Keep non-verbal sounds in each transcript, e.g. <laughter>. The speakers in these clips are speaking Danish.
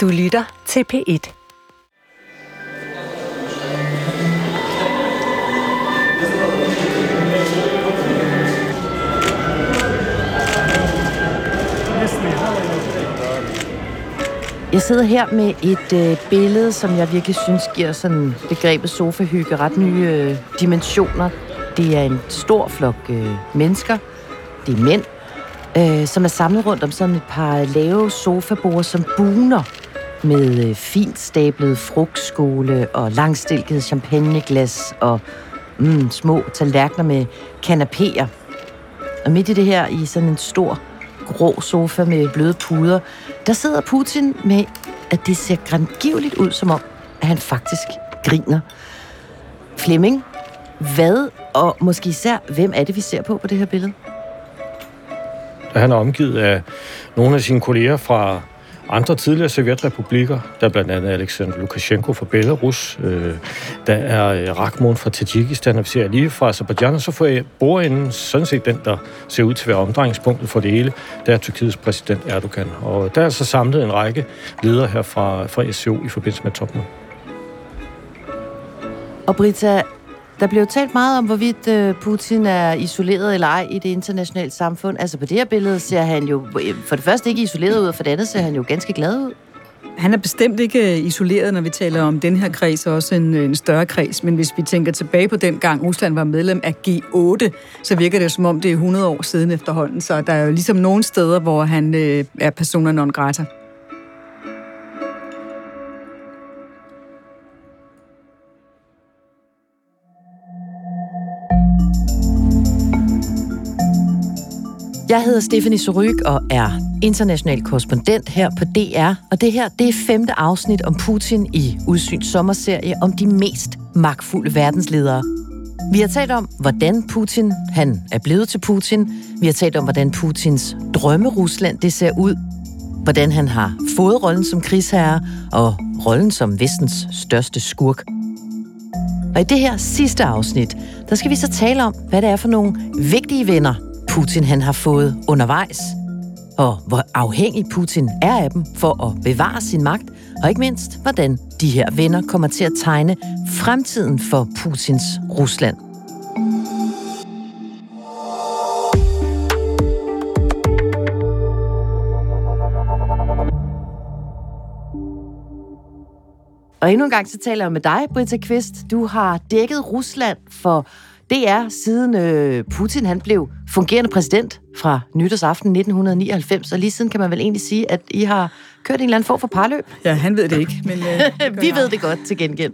Du lytter til P1. Jeg sidder her med et øh, billede, som jeg virkelig synes giver sådan begrebet sofahygge ret nye øh, dimensioner. Det er en stor flok øh, mennesker, det er mænd, øh, som er samlet rundt om sådan et par lave sofabord, som buner med øh, fint stablet frugtskåle og langstilket champagneglas og mm, små tallerkener med kanapéer. Og midt i det her, i sådan en stor grå sofa med bløde puder, der sidder Putin med, at det ser grandgiveligt ud, som om, at han faktisk griner. Flemming, hvad og måske især, hvem er det, vi ser på på det her billede? Han er omgivet af nogle af sine kolleger fra andre tidligere sovjetrepublikker. Der er blandt andet Alexander Lukashenko fra Belarus. Øh, der er øh, Rakhmon fra Tajikistan, og vi ser lige fra Azerbaijan, og så får jeg bordenden sådan set den, der ser ud til at være omdrejningspunktet for det hele. Der er Tyrkiets præsident Erdogan. Og der er så samlet en række ledere her fra, fra SCO i forbindelse med topmødet. Og Brita, der blev talt meget om, hvorvidt øh, Putin er isoleret eller ej i det internationale samfund. Altså på det her billede ser han jo øh, for det første ikke isoleret ud, og for det andet ser han jo ganske glad ud. Han er bestemt ikke øh, isoleret, når vi taler om den her kreds, og også en, en større kreds. Men hvis vi tænker tilbage på den gang, Rusland var medlem af G8, så virker det som om, det er 100 år siden efterhånden. Så der er jo ligesom nogle steder, hvor han øh, er persona non grata. Jeg hedder Stephanie Suryk og er international korrespondent her på DR, og det her det er femte afsnit om Putin i Udsyns sommerserie om de mest magtfulde verdensledere. Vi har talt om, hvordan Putin han er blevet til Putin. Vi har talt om, hvordan Putins drømme Rusland det ser ud. Hvordan han har fået rollen som krigsherre og rollen som vestens største skurk. Og i det her sidste afsnit, der skal vi så tale om, hvad det er for nogle vigtige venner, Putin han har fået undervejs, og hvor afhængig Putin er af dem for at bevare sin magt, og ikke mindst, hvordan de her venner kommer til at tegne fremtiden for Putins Rusland. Og endnu en gang så taler jeg med dig, Britta Kvist. Du har dækket Rusland for det er siden øh, Putin han blev fungerende præsident fra nytårsaften 1999, og lige siden kan man vel egentlig sige, at I har kørt en eller anden form for parløb. Ja, han ved det ikke, men... Øh, <laughs> vi ved det godt til gengæld.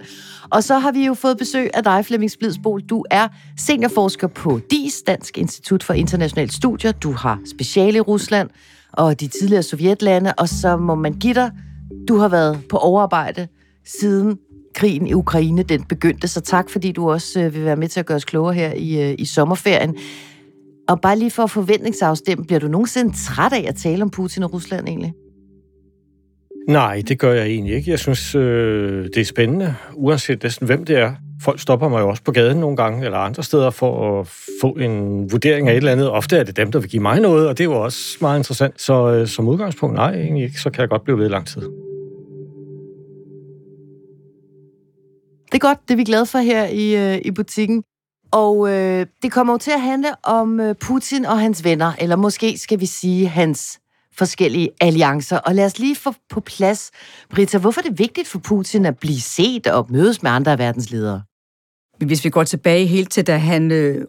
Og så har vi jo fået besøg af dig, Flemming Splidsbol. Du er seniorforsker på DIS, Dansk Institut for Internationale Studier. Du har speciale i Rusland og de tidligere sovjetlande, og så må man give dig, du har været på overarbejde siden krigen i Ukraine den begyndte. Så tak, fordi du også øh, vil være med til at gøre os klogere her i, øh, i sommerferien. Og bare lige for at forventningsafstemme, bliver du nogensinde træt af at tale om Putin og Rusland egentlig? Nej, det gør jeg egentlig ikke. Jeg synes, øh, det er spændende, uanset næsten hvem det er. Folk stopper mig jo også på gaden nogle gange, eller andre steder, for at få en vurdering af et eller andet. Ofte er det dem, der vil give mig noget, og det er jo også meget interessant. Så øh, som udgangspunkt, nej, egentlig ikke. Så kan jeg godt blive ved lang tid. Det er godt, det er vi glade for her i, øh, i butikken. Og øh, det kommer jo til at handle om øh, Putin og hans venner, eller måske skal vi sige hans forskellige alliancer. Og lad os lige få på plads, Britta, hvorfor er det vigtigt for Putin at blive set og mødes med andre verdensledere? Hvis vi går tilbage helt til, da han øh,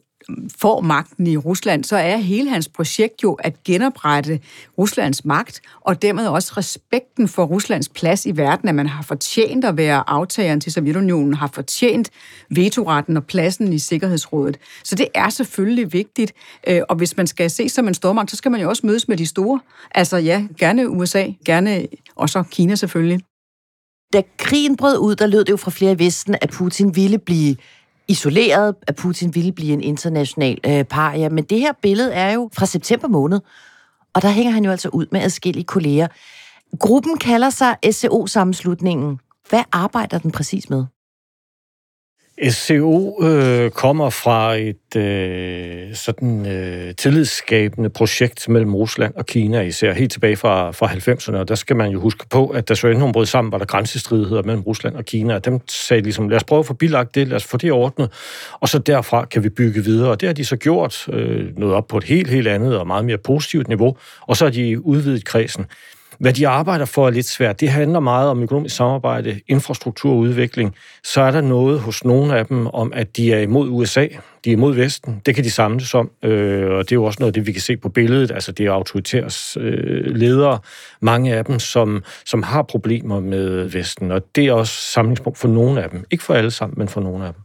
får magten i Rusland, så er hele hans projekt jo at genoprette Ruslands magt, og dermed også respekten for Ruslands plads i verden, at man har fortjent at være aftageren til Sovjetunionen, har fortjent vetoretten og pladsen i Sikkerhedsrådet. Så det er selvfølgelig vigtigt, øh, og hvis man skal se som en stormagt, så skal man jo også mødes med de store. Altså ja, gerne USA, gerne også Kina selvfølgelig. Da krigen brød ud, der lød det jo fra flere i Vesten, at Putin ville blive isoleret, at Putin ville blive en international øh, paria. Men det her billede er jo fra september måned, og der hænger han jo altså ud med adskillige kolleger. Gruppen kalder sig SCO-sammenslutningen. Hvad arbejder den præcis med? SCO øh, kommer fra et øh, sådan øh, tillidsskabende projekt mellem Rusland og Kina, især helt tilbage fra, fra 90'erne, og der skal man jo huske på, at da Sovjetunionen brød sammen, var der grænsestridigheder mellem Rusland og Kina, og dem sagde ligesom, lad os prøve at få bilagt det, lad os få det ordnet, og så derfra kan vi bygge videre, og det har de så gjort, øh, noget op på et helt, helt andet og meget mere positivt niveau, og så har de udvidet kredsen. Hvad de arbejder for er lidt svært. Det handler meget om økonomisk samarbejde, infrastruktur og udvikling. Så er der noget hos nogle af dem om, at de er imod USA, de er imod Vesten. Det kan de samles om, øh, og det er jo også noget af det, vi kan se på billedet. Altså, det er autoritærs øh, ledere, mange af dem, som, som har problemer med Vesten, og det er også samlingspunkt for nogle af dem. Ikke for alle sammen, men for nogle af dem.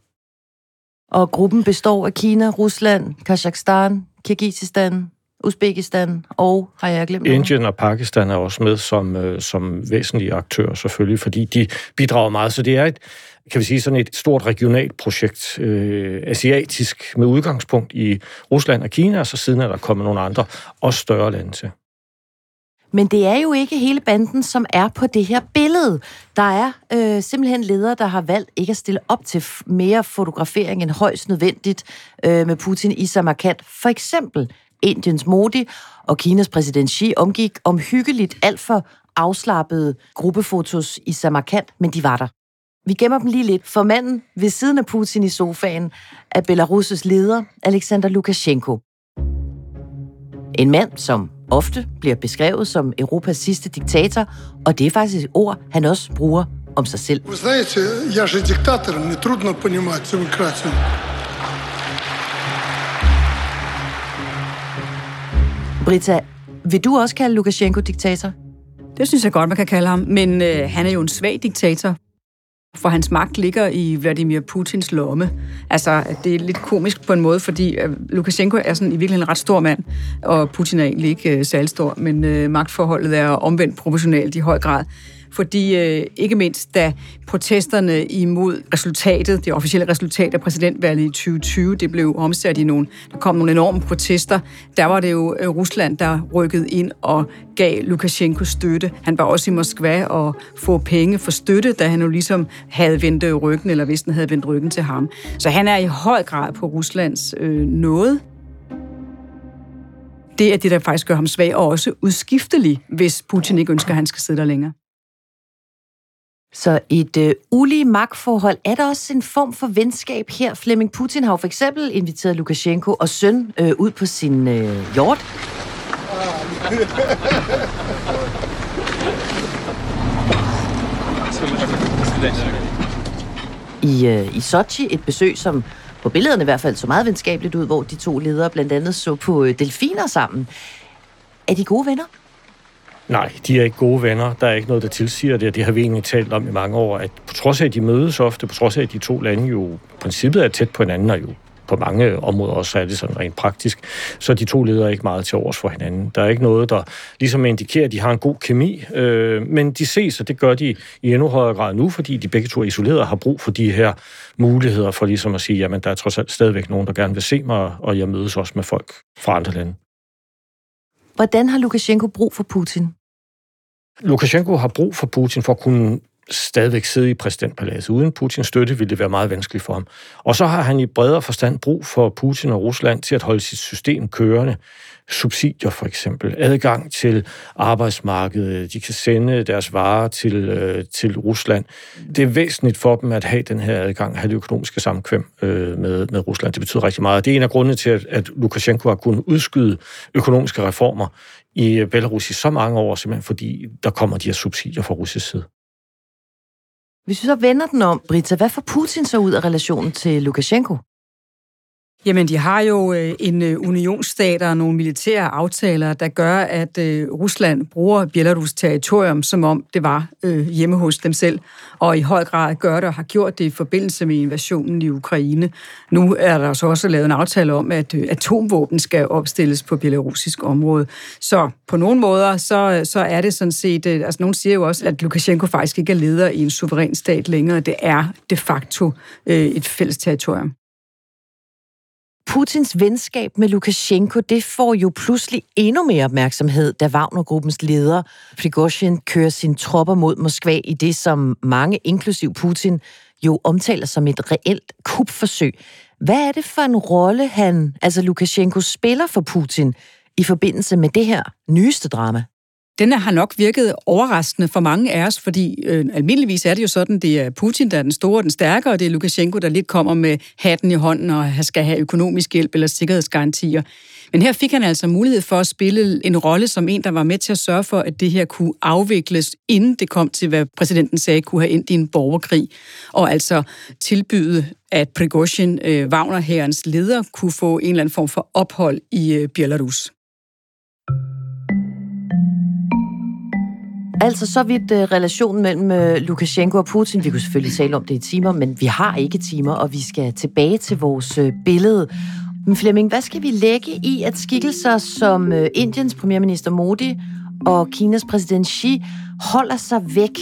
Og gruppen består af Kina, Rusland, Kazakhstan, Kirgisistan, Uzbekistan og, har jeg glemt noget? Indien og Pakistan er også med som, øh, som væsentlige aktører selvfølgelig, fordi de bidrager meget. Så det er et, kan vi sige, sådan et stort regionalt projekt, øh, asiatisk, med udgangspunkt i Rusland og Kina, og så siden er der kommet nogle andre, også større lande til. Men det er jo ikke hele banden, som er på det her billede. Der er øh, simpelthen ledere, der har valgt ikke at stille op til mere fotografering end højst nødvendigt øh, med Putin i Samarkand. For eksempel Indiens Modi og Kinas præsident Xi omgik omhyggeligt alt for afslappede gruppefotos i Samarkand, men de var der. Vi gemmer dem lige lidt, for manden ved siden af Putin i sofaen er Belarus' leder, Alexander Lukashenko. En mand, som ofte bliver beskrevet som Europas sidste diktator, og det er faktisk et ord, han også bruger om sig selv. Вы знаете, я же диктатор, мне трудно понимать демократию. Brita, vil du også kalde Lukashenko diktator? Det synes jeg godt, man kan kalde ham, men øh, han er jo en svag diktator. For hans magt ligger i Vladimir Putins lomme. Altså, det er lidt komisk på en måde, fordi øh, Lukashenko er sådan i virkeligheden en ret stor mand, og Putin er egentlig ikke øh, særlig stor, men øh, magtforholdet er omvendt proportionalt i høj grad fordi øh, ikke mindst da protesterne imod resultatet, det officielle resultat af præsidentvalget i 2020, det blev omsat i nogle, der kom nogle enorme protester, der var det jo øh, Rusland, der rykkede ind og gav Lukashenko støtte. Han var også i Moskva og få penge for støtte, da han jo ligesom havde vendt ryggen, eller hvis den havde vendt ryggen til ham. Så han er i høj grad på Ruslands øh, nåde det er det, der faktisk gør ham svag, og også udskiftelig, hvis Putin ikke ønsker, at han skal sidde der længere. Så et øh, ulige magtforhold. Er der også en form for venskab her? Flemming Putin har jo for eksempel inviteret Lukashenko og søn øh, ud på sin øh, hjort. I, øh, I Sochi, et besøg, som på billederne i hvert fald så meget venskabeligt ud, hvor de to ledere blandt andet så på øh, delfiner sammen. Er de gode venner? Nej, de er ikke gode venner. Der er ikke noget, der tilsiger det, og det har vi egentlig talt om i mange år, at på trods af, at de mødes ofte, på trods af, at de to lande jo i princippet er tæt på hinanden, og jo på mange områder også er det sådan rent praktisk, så de to ledere ikke meget til overs for hinanden. Der er ikke noget, der ligesom indikerer, at de har en god kemi, øh, men de ses, og det gør de i endnu højere grad nu, fordi de begge to er isoleret har brug for de her muligheder for ligesom at sige, jamen der er trods alt stadigvæk nogen, der gerne vil se mig, og jeg mødes også med folk fra andre lande. Hvordan har Lukashenko brug for Putin? Lukashenko har brug for Putin for at kunne stadigvæk sidde i præsidentpaladset. Uden Putins støtte ville det være meget vanskeligt for ham. Og så har han i bredere forstand brug for Putin og Rusland til at holde sit system kørende. Subsidier for eksempel, adgang til arbejdsmarkedet, de kan sende deres varer til, øh, til Rusland. Det er væsentligt for dem at have den her adgang, have det økonomiske samkvem øh, med, med Rusland. Det betyder rigtig meget. Det er en af grundene til, at, at Lukashenko har kunnet udskyde økonomiske reformer i Belarus i så mange år, simpelthen fordi der kommer de her subsidier fra russisk side. Hvis vi så vender den om, Brita, hvad får Putin så ud af relationen til Lukashenko? Jamen, de har jo øh, en øh, unionsstat og nogle militære aftaler, der gør, at øh, Rusland bruger Belarus territorium, som om det var hjemme hos dem selv, og i høj grad gør det og har gjort det i forbindelse med invasionen i Ukraine. Nu er der så også lavet en aftale om, at atomvåben skal opstilles på belarusisk område. Så på nogle måder, så, så er det sådan set, altså nogen siger jo også, at Lukashenko faktisk ikke er leder i en suveræn stat længere. Det er de facto et fælles territorium. Putins venskab med Lukashenko, det får jo pludselig endnu mere opmærksomhed, da Wagnergruppens leder Prigozhin kører sine tropper mod Moskva i det, som mange, inklusiv Putin, jo omtaler som et reelt kupforsøg. Hvad er det for en rolle, han, altså Lukashenko, spiller for Putin i forbindelse med det her nyeste drama? Den har nok virket overraskende for mange af os, fordi øh, almindeligvis er det jo sådan, det er Putin, der er den store og den stærke, og det er Lukashenko, der lidt kommer med hatten i hånden og skal have økonomisk hjælp eller sikkerhedsgarantier. Men her fik han altså mulighed for at spille en rolle som en, der var med til at sørge for, at det her kunne afvikles, inden det kom til, hvad præsidenten sagde, kunne have ind i en borgerkrig, og altså tilbyde, at Prigozhin, øh, Wagner-herrens leder, kunne få en eller anden form for ophold i øh, Belarus. Altså så vidt uh, relationen mellem øh, uh, Lukashenko og Putin. Vi kunne selvfølgelig tale om det i timer, men vi har ikke timer, og vi skal tilbage til vores uh, billede. Men Flemming, hvad skal vi lægge i, at skikkelser som uh, Indiens premierminister Modi og Kinas præsident Xi holder sig væk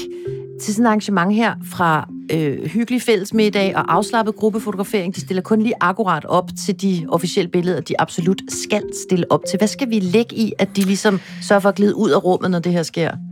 til sådan et arrangement her fra øh, hyggelig fællesmiddag og afslappet gruppefotografering. De stiller kun lige akkurat op til de officielle billeder, de absolut skal stille op til. Hvad skal vi lægge i, at de ligesom sørger for at glide ud af rummet, når det her sker?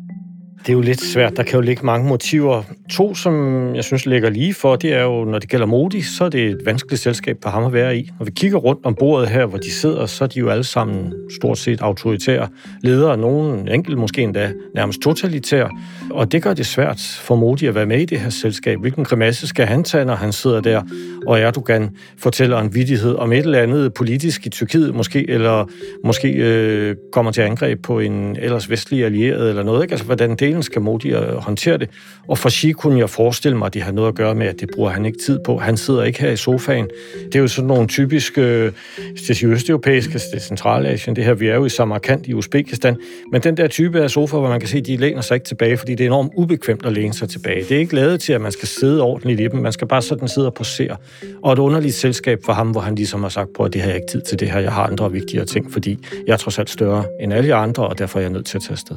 Det er jo lidt svært. Der kan jo ligge mange motiver. To, som jeg synes ligger lige for, det er jo, når det gælder Modi, så er det et vanskeligt selskab for ham at være i. Når vi kigger rundt om bordet her, hvor de sidder, så er de jo alle sammen stort set autoritære ledere. Nogen enkelt måske endda nærmest totalitære. Og det gør det svært for Modi at være med i det her selskab. Hvilken grimasse skal han tage, når han sidder der, og Erdogan fortæller en vidighed om et eller andet politisk i Tyrkiet måske, eller måske øh, kommer til angreb på en ellers vestlig allieret eller noget. Ikke? Altså, hvordan det delen skal Modi øh, håndtere det. Og for Xi kunne jeg forestille mig, at det har noget at gøre med, at det bruger han ikke tid på. Han sidder ikke her i sofaen. Det er jo sådan nogle typiske, øh, det er østeuropæiske, det er Centralasien, det her, vi er jo i Samarkand i Uzbekistan, men den der type af sofa, hvor man kan se, at de læner sig ikke tilbage, fordi det er enormt ubekvemt at læne sig tilbage. Det er ikke lavet til, at man skal sidde ordentligt i dem, man skal bare sådan sidde og posere. Og et underligt selskab for ham, hvor han ligesom har sagt på, at det har jeg ikke tid til det her, jeg har andre vigtigere ting, fordi jeg er trods alt større end alle andre, og derfor er jeg nødt til at tage afsted.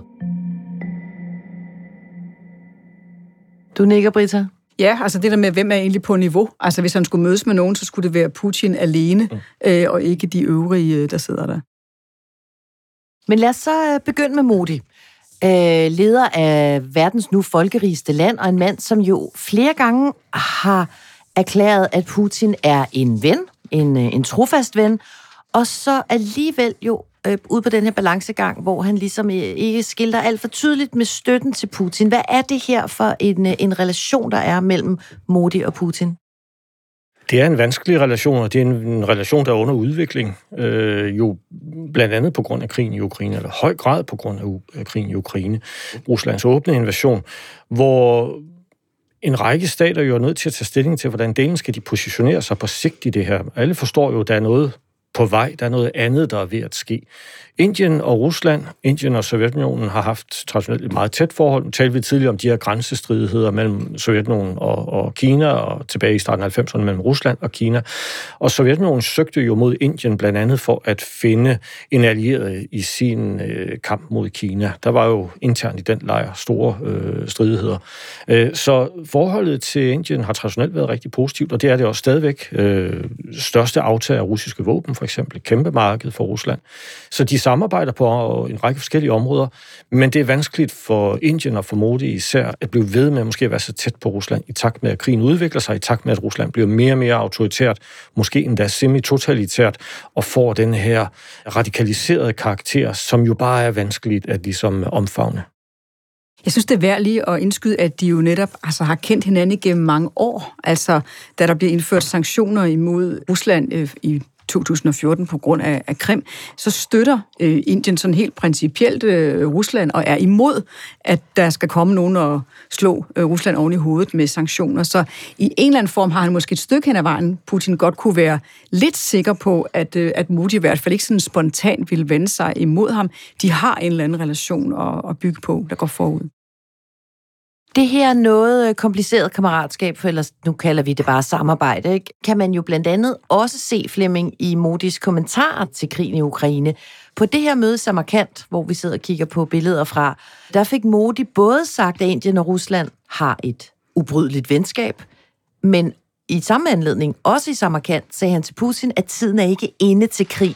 Du nikker, Britta? Ja, altså det der med, hvem er egentlig på niveau. Altså hvis han skulle mødes med nogen, så skulle det være Putin alene, mm. øh, og ikke de øvrige, øh, der sidder der. Men lad os så øh, begynde med Modi. Øh, leder af verdens nu folkerigeste land, og en mand, som jo flere gange har erklæret, at Putin er en ven, en, øh, en trofast ven, og så alligevel jo øh, ud på den her balancegang, hvor han ligesom øh, ikke skilter alt for tydeligt med støtten til Putin. Hvad er det her for en, øh, en relation, der er mellem Modi og Putin? Det er en vanskelig relation, og det er en, en relation, der er under udvikling. Øh, jo blandt andet på grund af krigen i Ukraine, eller høj grad på grund af krigen i Ukraine. Ruslands åbne invasion, hvor en række stater jo er nødt til at tage stilling til, hvordan delen skal de positionere sig på sigt i det her. Alle forstår jo, at der er noget på vej. Der er noget andet, der er ved at ske. Indien og Rusland, Indien og Sovjetunionen har haft traditionelt et meget tæt forhold. Nu talte vi tidligere om de her grænsestridigheder mellem Sovjetunionen og, og Kina, og tilbage i starten af 90'erne mellem Rusland og Kina. Og Sovjetunionen søgte jo mod Indien blandt andet for at finde en allieret i sin øh, kamp mod Kina. Der var jo internt i den lejr store øh, stridigheder. Øh, så forholdet til Indien har traditionelt været rigtig positivt, og det er det også stadigvæk. Øh, største aftager af russiske våben, for eksempel, kæmpe marked for Rusland. Så de samarbejder på en række forskellige områder, men det er vanskeligt for Indien og for Modi især at blive ved med måske at være så tæt på Rusland i takt med, at krigen udvikler sig, i takt med, at Rusland bliver mere og mere autoritært, måske endda semi-totalitært, og får den her radikaliserede karakter, som jo bare er vanskeligt at ligesom omfavne. Jeg synes, det er værd lige at indskyde, at de jo netop altså, har kendt hinanden igennem mange år. Altså, da der bliver indført sanktioner imod Rusland øh, i 2014 på grund af, af Krim, så støtter øh, Indien sådan helt principielt øh, Rusland og er imod, at der skal komme nogen og slå øh, Rusland oven i hovedet med sanktioner. Så i en eller anden form har han måske et stykke hen ad vejen, Putin godt kunne være lidt sikker på, at, øh, at Modi i hvert fald ikke sådan spontant ville vende sig imod ham. De har en eller anden relation at, at bygge på, der går forud. Det her noget øh, kompliceret kammeratskab, for ellers nu kalder vi det bare samarbejde, ikke? kan man jo blandt andet også se Flemming i Modis kommentar til krigen i Ukraine. På det her møde Samarkand, hvor vi sidder og kigger på billeder fra, der fik Modi både sagt, at Indien og Rusland har et ubrydeligt venskab, men i samme anledning, også i Samarkand, sagde han til Putin, at tiden er ikke inde til krig.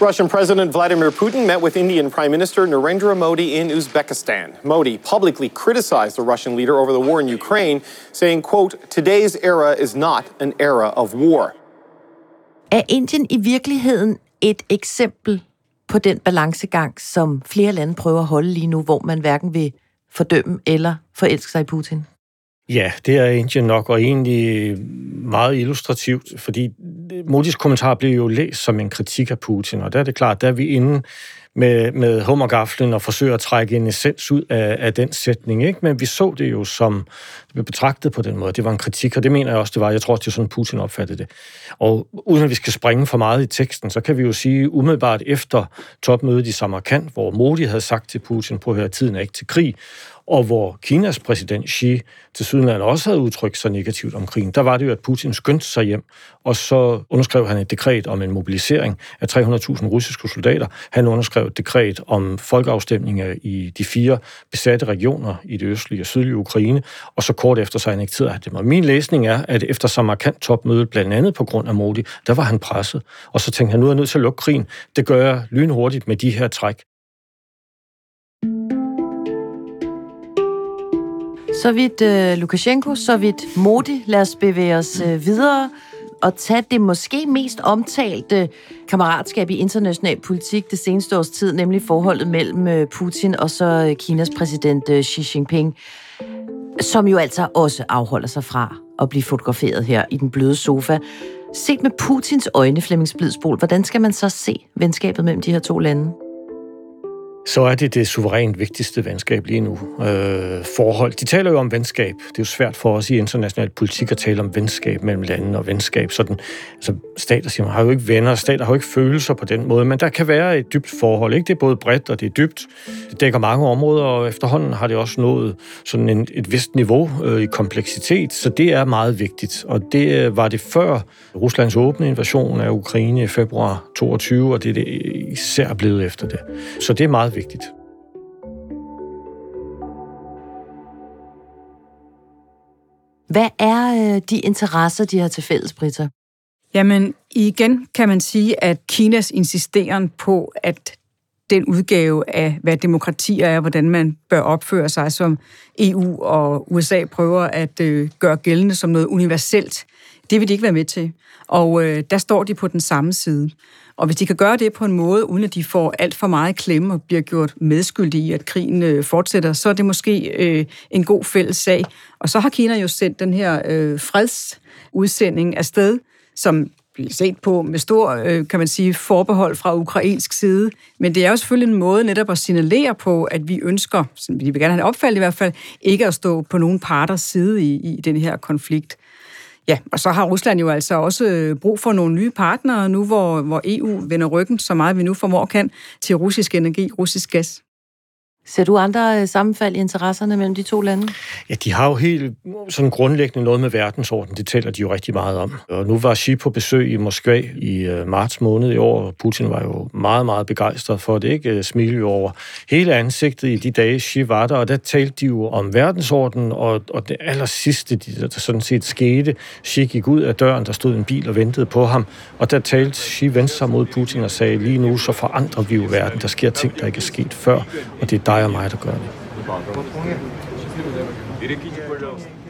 Russian President Vladimir Putin met with Indian Prime Minister Narendra Modi in Uzbekistan. Modi publicly criticized the Russian leader over the war in Ukraine, saying, quote, today's era is not an era of war. Er Indien i virkeligheden et eksempel på den balancegang, som flere lande prøver at holde lige nu, hvor man hverken vil fordømme eller forelske sig i Putin? Ja, det er Indien nok, og egentlig meget illustrativt, fordi Modis kommentar blev jo læst som en kritik af Putin, og der er det klart, der er vi inde med, med hummergaflen og forsøger at trække en essens ud af, af den sætning. Ikke? Men vi så det jo som, det blev betragtet på den måde. Det var en kritik, og det mener jeg også, det var. Jeg tror også, det er sådan, Putin opfattede det. Og uden at vi skal springe for meget i teksten, så kan vi jo sige, umiddelbart efter topmødet i Samarkand, hvor Modi havde sagt til Putin, på at høre, tiden er ikke til krig, og hvor Kinas præsident Xi til Sydland også havde udtrykt sig negativt om krigen, der var det jo, at Putin skyndte sig hjem, og så underskrev han et dekret om en mobilisering af 300.000 russiske soldater. Han underskrev et dekret om folkeafstemninger i de fire besatte regioner i det østlige og sydlige Ukraine, og så kort efter så annekterede han dem. Og min læsning er, at efter markant topmøde blandt andet på grund af Modi, der var han presset, og så tænkte han, nu er jeg nødt til at lukke krigen. Det gør jeg lynhurtigt med de her træk. Så vidt øh, uh, Lukashenko, så vidt Modi. Lad os bevæge os uh, videre og tage det måske mest omtalte kammeratskab i international politik det seneste års tid, nemlig forholdet mellem øh, Putin og så Kinas præsident Xi Jinping, som jo altså også afholder sig fra at blive fotograferet her i den bløde sofa. Set med Putins øjne, Flemming Splidsbol, hvordan skal man så se venskabet mellem de her to lande? Så er det det suverænt vigtigste venskab lige nu. Øh, forhold. De taler jo om venskab. Det er jo svært for os i international politik at tale om venskab mellem lande og venskab. Sådan, altså, stater siger, man har jo ikke venner, stater har jo ikke følelser på den måde, men der kan være et dybt forhold. Ikke? Det er både bredt og det er dybt. Det dækker mange områder, og efterhånden har det også nået sådan en, et vist niveau øh, i kompleksitet, så det er meget vigtigt. Og det øh, var det før Ruslands åbne invasion af Ukraine i februar 22, og det er det øh, især blevet efter det. Så det er meget vigtigt. Hvad er øh, de interesser, de har til fælles, Britta? Jamen, igen kan man sige, at Kinas insisteren på, at den udgave af, hvad demokrati er, hvordan man bør opføre sig, som EU og USA prøver at øh, gøre gældende som noget universelt, det vil de ikke være med til. Og øh, der står de på den samme side. Og hvis de kan gøre det på en måde, uden at de får alt for meget klemme og bliver gjort medskyldige i, at krigen øh, fortsætter, så er det måske øh, en god fælles sag. Og så har Kina jo sendt den her øh, fredsudsending afsted, som bliver set på med stor, øh, kan man sige, forbehold fra ukrainsk side. Men det er jo selvfølgelig en måde netop at signalere på, at vi ønsker, vi vil gerne have opfald i hvert fald, ikke at stå på nogen parters side i, i den her konflikt. Ja, og så har Rusland jo altså også øh, brug for nogle nye partnere nu, hvor, hvor EU vender ryggen så meget vi nu formår kan til russisk energi, russisk gas. Ser du andre øh, sammenfald i interesserne mellem de to lande? Ja, de har jo helt sådan grundlæggende noget med verdensorden. Det taler de jo rigtig meget om. Og nu var Xi på besøg i Moskva i øh, marts måned i år, og Putin var jo meget, meget begejstret for det. Ikke øh, Smil jo over hele ansigtet i de dage, Xi var der, og der talte de jo om verdensorden, og, og det aller sidste, der sådan set skete, Xi gik ud af døren, der stod en bil og ventede på ham, og der talte Xi venstre mod Putin og sagde, lige nu så forandrer vi jo verden. Der sker ting, der ikke er sket før, og det er dig og mig, der gør det.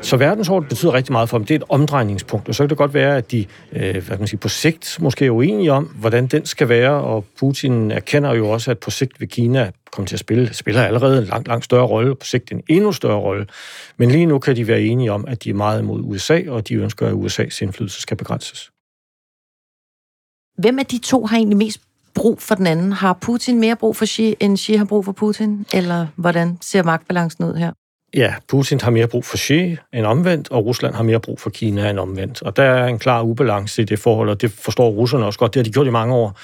Så verdensorden betyder rigtig meget for dem. Det er et omdrejningspunkt, og så kan det godt være, at de øh, hvad kan man sige, på sigt måske er uenige om, hvordan den skal være, og Putin erkender jo også, at på sigt vil Kina komme til at spille, spiller allerede en langt, langt større rolle, på sigt en endnu større rolle. Men lige nu kan de være enige om, at de er meget imod USA, og de ønsker, at USA's indflydelse skal begrænses. Hvem af de to har egentlig mest brug for den anden? Har Putin mere brug for Xi, end Xi har brug for Putin? Eller hvordan ser magtbalancen ud her? Ja, Putin har mere brug for Xi end omvendt, og Rusland har mere brug for Kina end omvendt. Og der er en klar ubalance i det forhold, og det forstår russerne også godt. Det har de gjort i mange år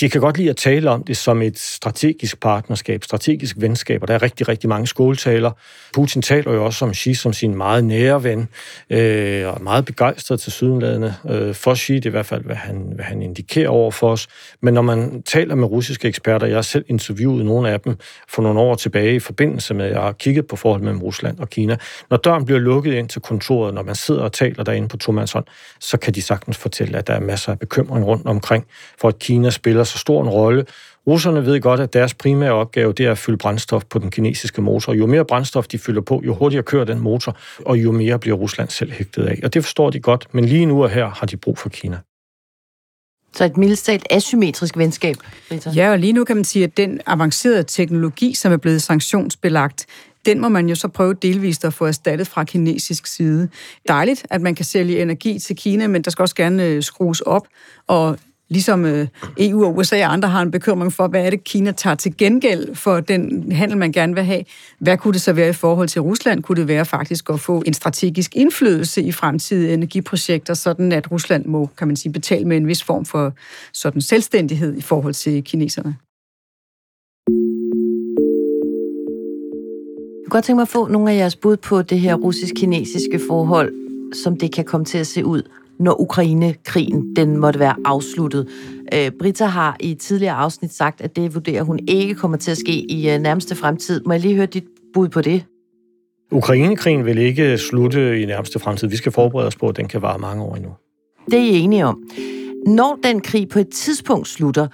de kan godt lide at tale om det som et strategisk partnerskab, strategisk venskab, og der er rigtig, rigtig mange skoletaler. Putin taler jo også om Xi som sin meget nære ven, øh, og meget begejstret til sydenladende øh, for Xi, det er i hvert fald, hvad han, hvad han indikerer over for os. Men når man taler med russiske eksperter, jeg har selv interviewet nogle af dem for nogle år tilbage i forbindelse med, at jeg har kigget på forholdet mellem Rusland og Kina. Når døren bliver lukket ind til kontoret, når man sidder og taler derinde på tomandshånd, så kan de sagtens fortælle, at der er masser af bekymring rundt omkring, for at Kina spiller spiller så stor en rolle. Russerne ved godt, at deres primære opgave det er at fylde brændstof på den kinesiske motor. Jo mere brændstof de fylder på, jo hurtigere kører den motor, og jo mere bliver Rusland selv hægtet af. Og det forstår de godt, men lige nu og her har de brug for Kina. Så et mildestalt asymmetrisk venskab, Rita. Ja, og lige nu kan man sige, at den avancerede teknologi, som er blevet sanktionsbelagt, den må man jo så prøve delvist at få erstattet fra kinesisk side. Dejligt, at man kan sælge energi til Kina, men der skal også gerne øh, skrues op, og ligesom øh, EU og USA og andre har en bekymring for, hvad er det, Kina tager til gengæld for den handel, man gerne vil have. Hvad kunne det så være i forhold til Rusland? Kunne det være faktisk at få en strategisk indflydelse i fremtidige energiprojekter, sådan at Rusland må, kan man sige, betale med en vis form for sådan selvstændighed i forhold til kineserne? Jeg kunne godt tænke mig at få nogle af jeres bud på det her russisk-kinesiske forhold, som det kan komme til at se ud når Ukraine-krigen den måtte være afsluttet. Øh, Britta har i tidligere afsnit sagt, at det vurderer hun ikke kommer til at ske i øh, nærmeste fremtid. Må jeg lige høre dit bud på det? Ukraine-krigen vil ikke slutte i nærmeste fremtid. Vi skal forberede os på, at den kan vare mange år endnu. Det er I enige om. Når den krig på et tidspunkt slutter,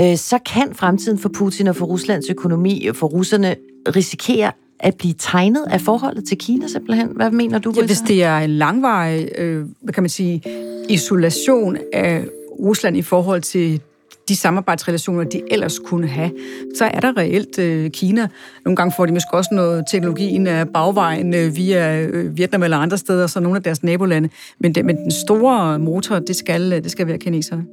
øh, så kan fremtiden for Putin og for Ruslands økonomi, for russerne, risikere at blive tegnet af forholdet til Kina simpelthen? Hvad mener du? Ja, hvis det er en langvarig, øh, hvad kan man sige, isolation af Rusland i forhold til de samarbejdsrelationer, de ellers kunne have, så er der reelt øh, Kina. Nogle gange får de måske også noget teknologi ind af bagvejen øh, via øh, Vietnam eller andre steder, så nogle af deres nabolande. Men, det, men den store motor, det skal, det skal være kineserne.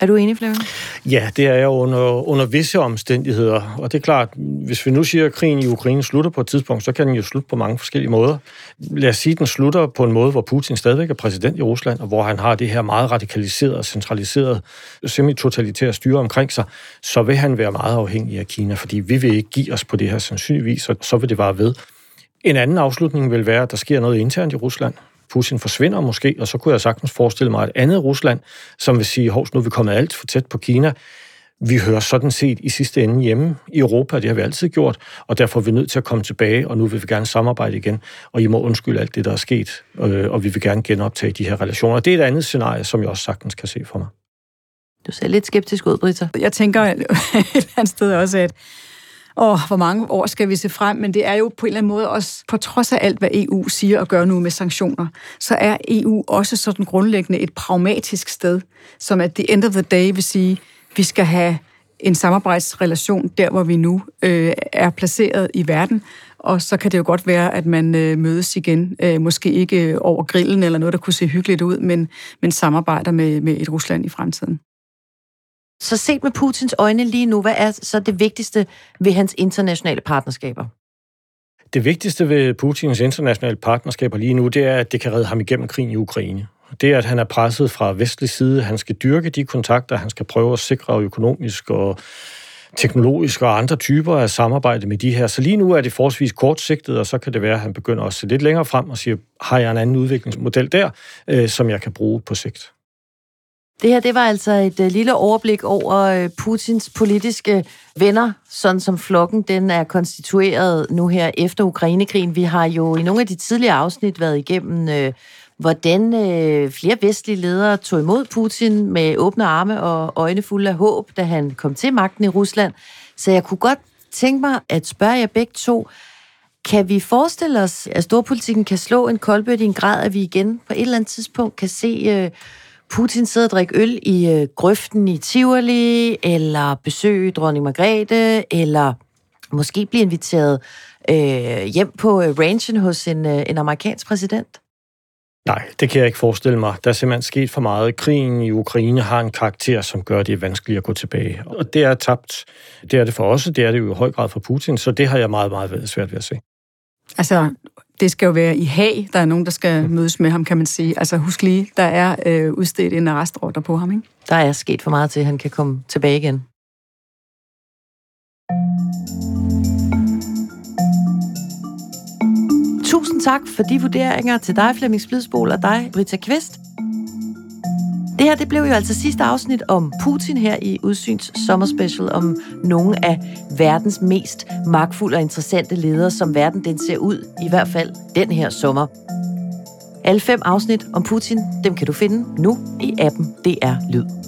Er du enig, Flemming? Ja, det er jeg under, under visse omstændigheder. Og det er klart, hvis vi nu siger, at krigen i Ukraine slutter på et tidspunkt, så kan den jo slutte på mange forskellige måder. Lad os sige, at den slutter på en måde, hvor Putin stadigvæk er præsident i Rusland, og hvor han har det her meget radikaliserede, centraliserede, semi-totalitære styre omkring sig, så vil han være meget afhængig af Kina, fordi vi vil ikke give os på det her sandsynligvis, og så vil det være ved. En anden afslutning vil være, at der sker noget internt i Rusland. Putin forsvinder måske, og så kunne jeg sagtens forestille mig et andet Rusland, som vil sige, hovs, nu er vi kommet alt for tæt på Kina. Vi hører sådan set i sidste ende hjemme i Europa, det har vi altid gjort, og derfor er vi nødt til at komme tilbage, og nu vil vi gerne samarbejde igen, og I må undskylde alt det, der er sket, øh, og vi vil gerne genoptage de her relationer. Det er et andet scenarie, som jeg også sagtens kan se for mig. Du ser lidt skeptisk ud, Britta. Jeg tænker et andet sted også, at og hvor mange år skal vi se frem, men det er jo på en eller anden måde også, på trods af alt, hvad EU siger og gør nu med sanktioner, så er EU også sådan grundlæggende et pragmatisk sted, som at the end of the day vil sige, vi skal have en samarbejdsrelation der, hvor vi nu øh, er placeret i verden, og så kan det jo godt være, at man øh, mødes igen, øh, måske ikke øh, over grillen eller noget, der kunne se hyggeligt ud, men, men samarbejder med, med et Rusland i fremtiden. Så set med Putins øjne lige nu, hvad er så det vigtigste ved hans internationale partnerskaber? Det vigtigste ved Putins internationale partnerskaber lige nu, det er, at det kan redde ham igennem krigen i Ukraine. Det er, at han er presset fra vestlig side. Han skal dyrke de kontakter, han skal prøve at sikre økonomisk og teknologisk og andre typer af samarbejde med de her. Så lige nu er det forholdsvis kortsigtet, og så kan det være, at han begynder at se lidt længere frem og siger, har jeg en anden udviklingsmodel der, øh, som jeg kan bruge på sigt. Det her, det var altså et uh, lille overblik over uh, Putins politiske venner, sådan som flokken den er konstitueret nu her efter Ukrainekrigen. Vi har jo i nogle af de tidligere afsnit været igennem, uh, hvordan uh, flere vestlige ledere tog imod Putin med åbne arme og øjne fulde af håb, da han kom til magten i Rusland. Så jeg kunne godt tænke mig at spørge jer begge to, kan vi forestille os, at storpolitikken kan slå en koldbøtte i en grad, at vi igen på et eller andet tidspunkt kan se... Uh, Putin sidder og drikker øl i øh, grøften i Tivoli, eller besøge dronning Margrethe, eller måske blive inviteret øh, hjem på øh, ranchen hos en, øh, en amerikansk præsident? Nej, det kan jeg ikke forestille mig. Der er simpelthen sket for meget. Krigen i Ukraine har en karakter, som gør det vanskeligt at gå tilbage. Og det er tabt. Det er det for os, det er det jo i høj grad for Putin, så det har jeg meget, meget svært ved at se. Altså, det skal jo være i Haag, der er nogen, der skal mødes med ham, kan man sige. Altså husk lige, der er øh, udstedt en arrestordre på ham, ikke? Der er sket for meget til, at han kan komme tilbage igen. Tusind tak for de vurderinger til dig, Flemming Splidsbol, og dig, Britta Kvist. Det her det blev jo altså sidste afsnit om Putin her i Udsyns sommerspecial om nogle af verdens mest magtfulde og interessante ledere, som verden den ser ud, i hvert fald den her sommer. Alle fem afsnit om Putin, dem kan du finde nu i appen DR Lyd.